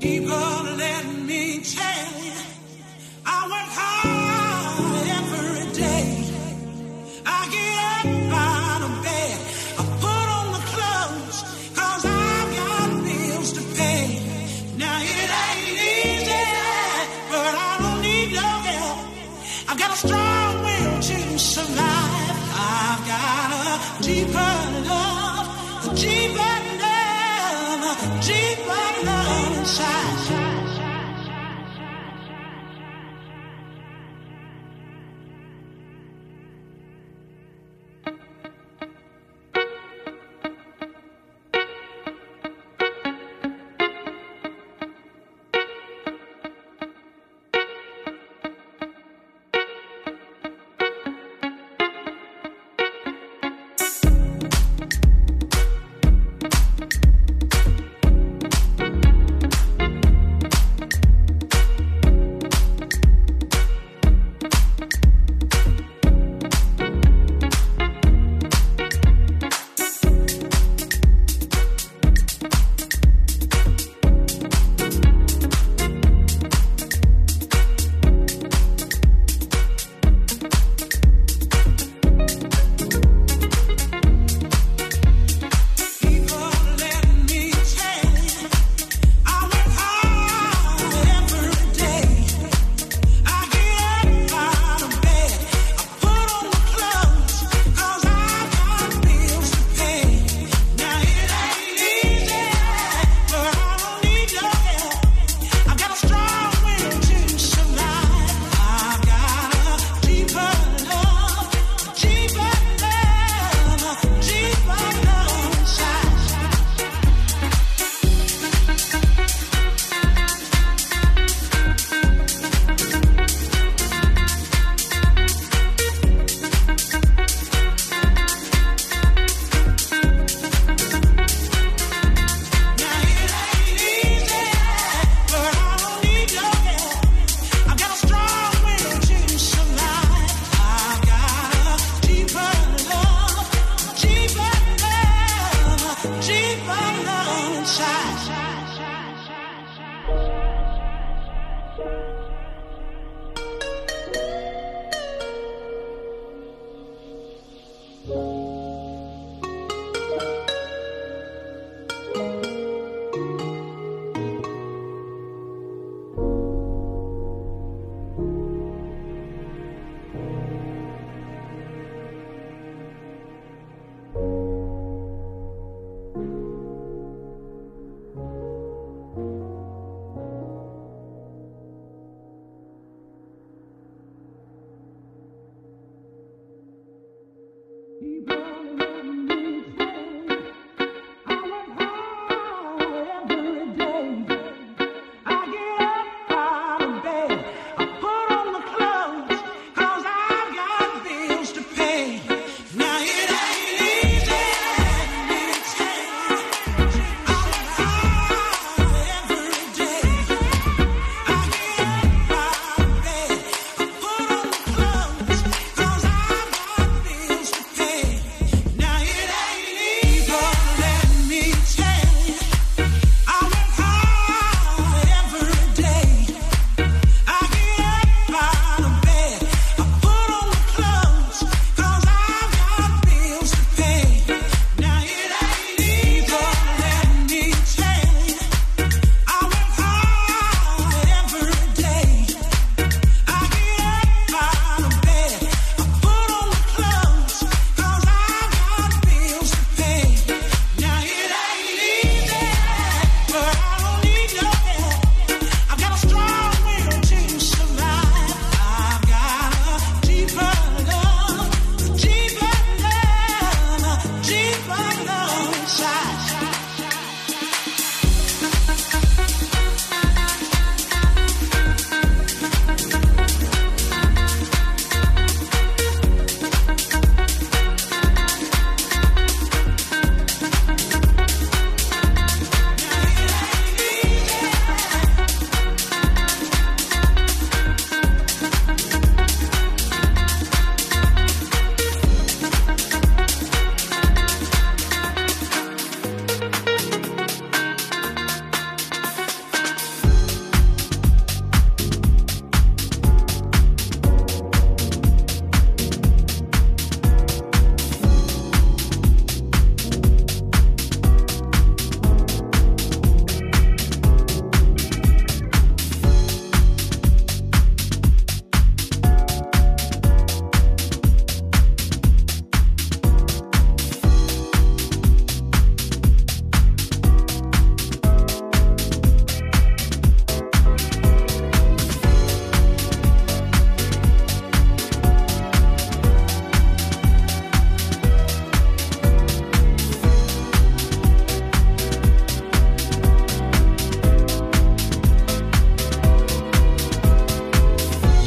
People, let me tell you, I work hard.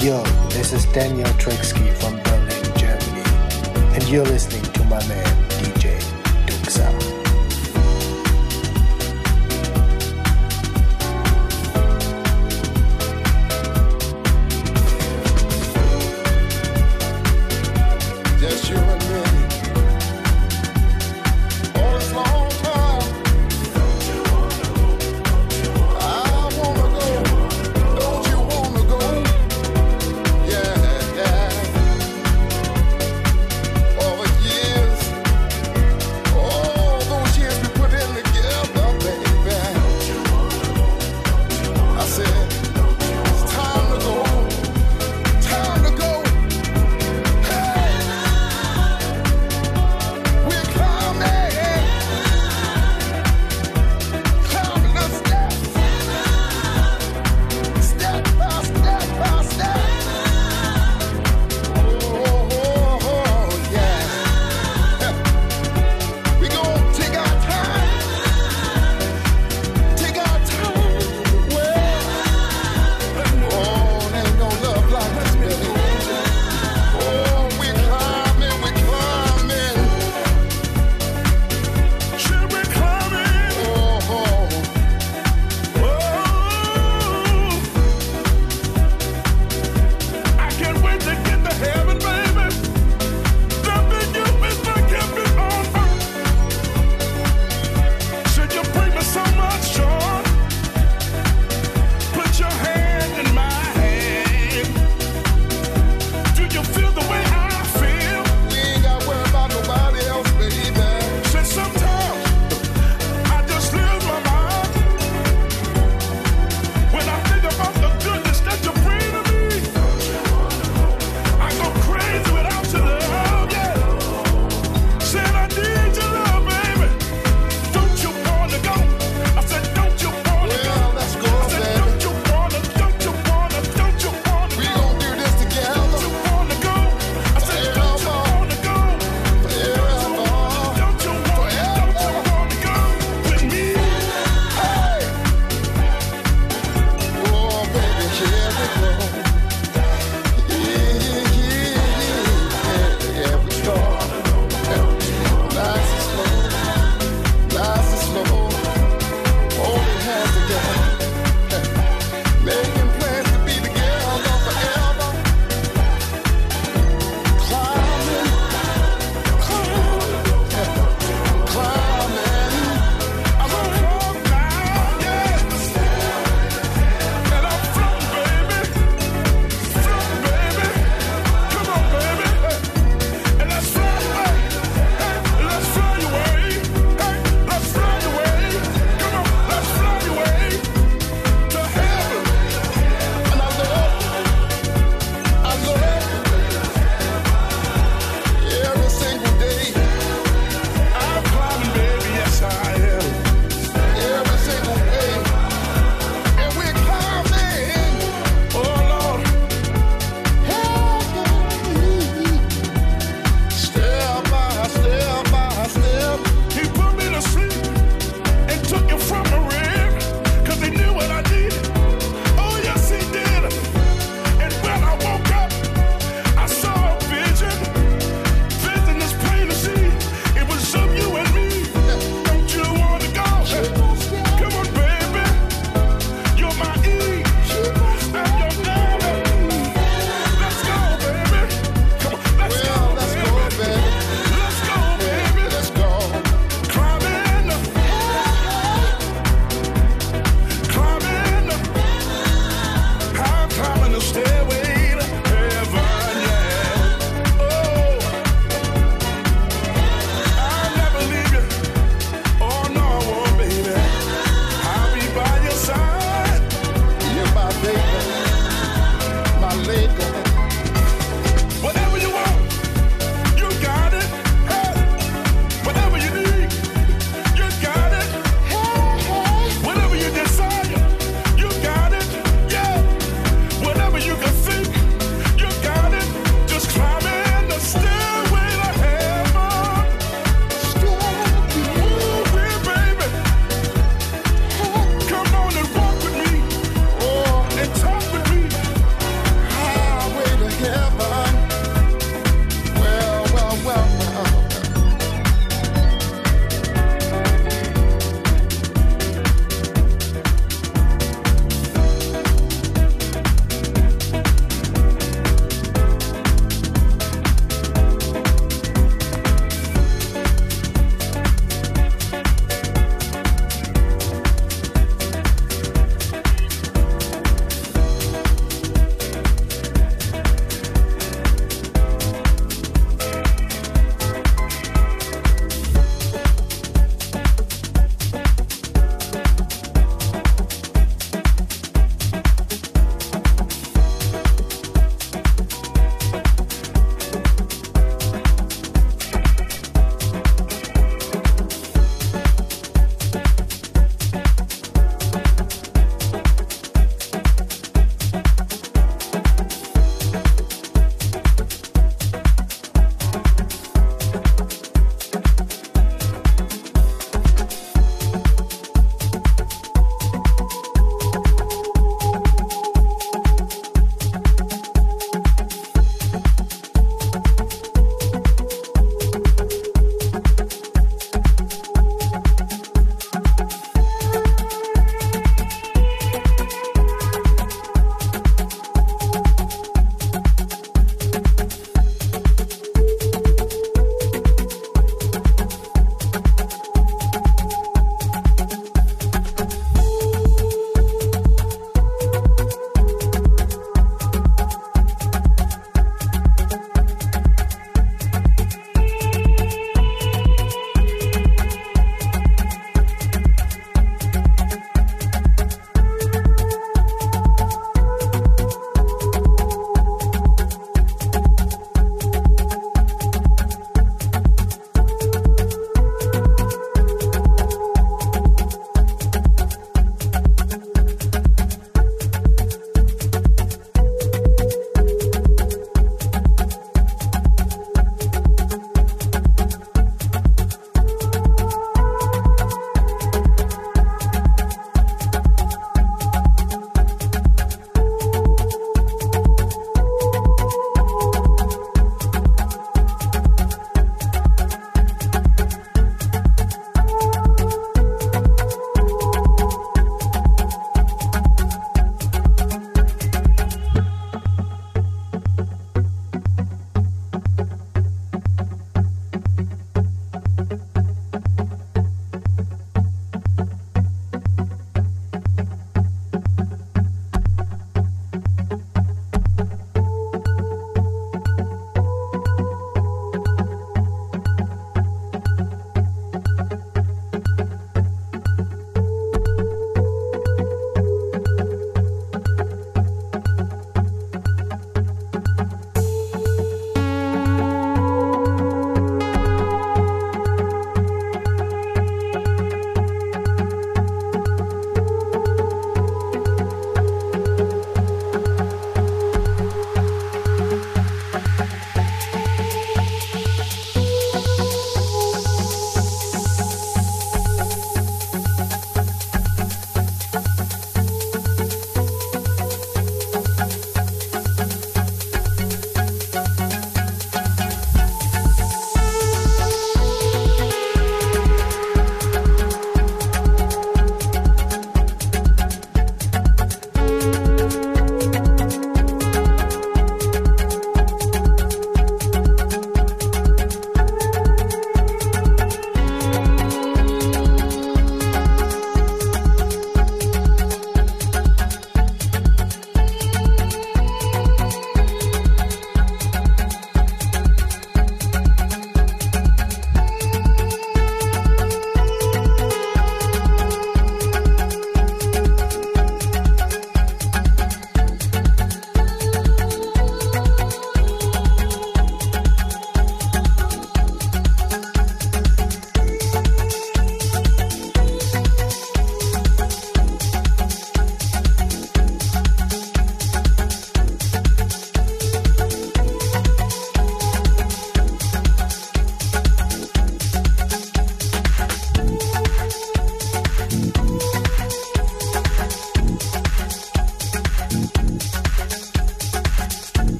Yo, this is Daniel Trixke from Berlin, Germany, and you're listening to my man.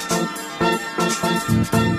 Thank you.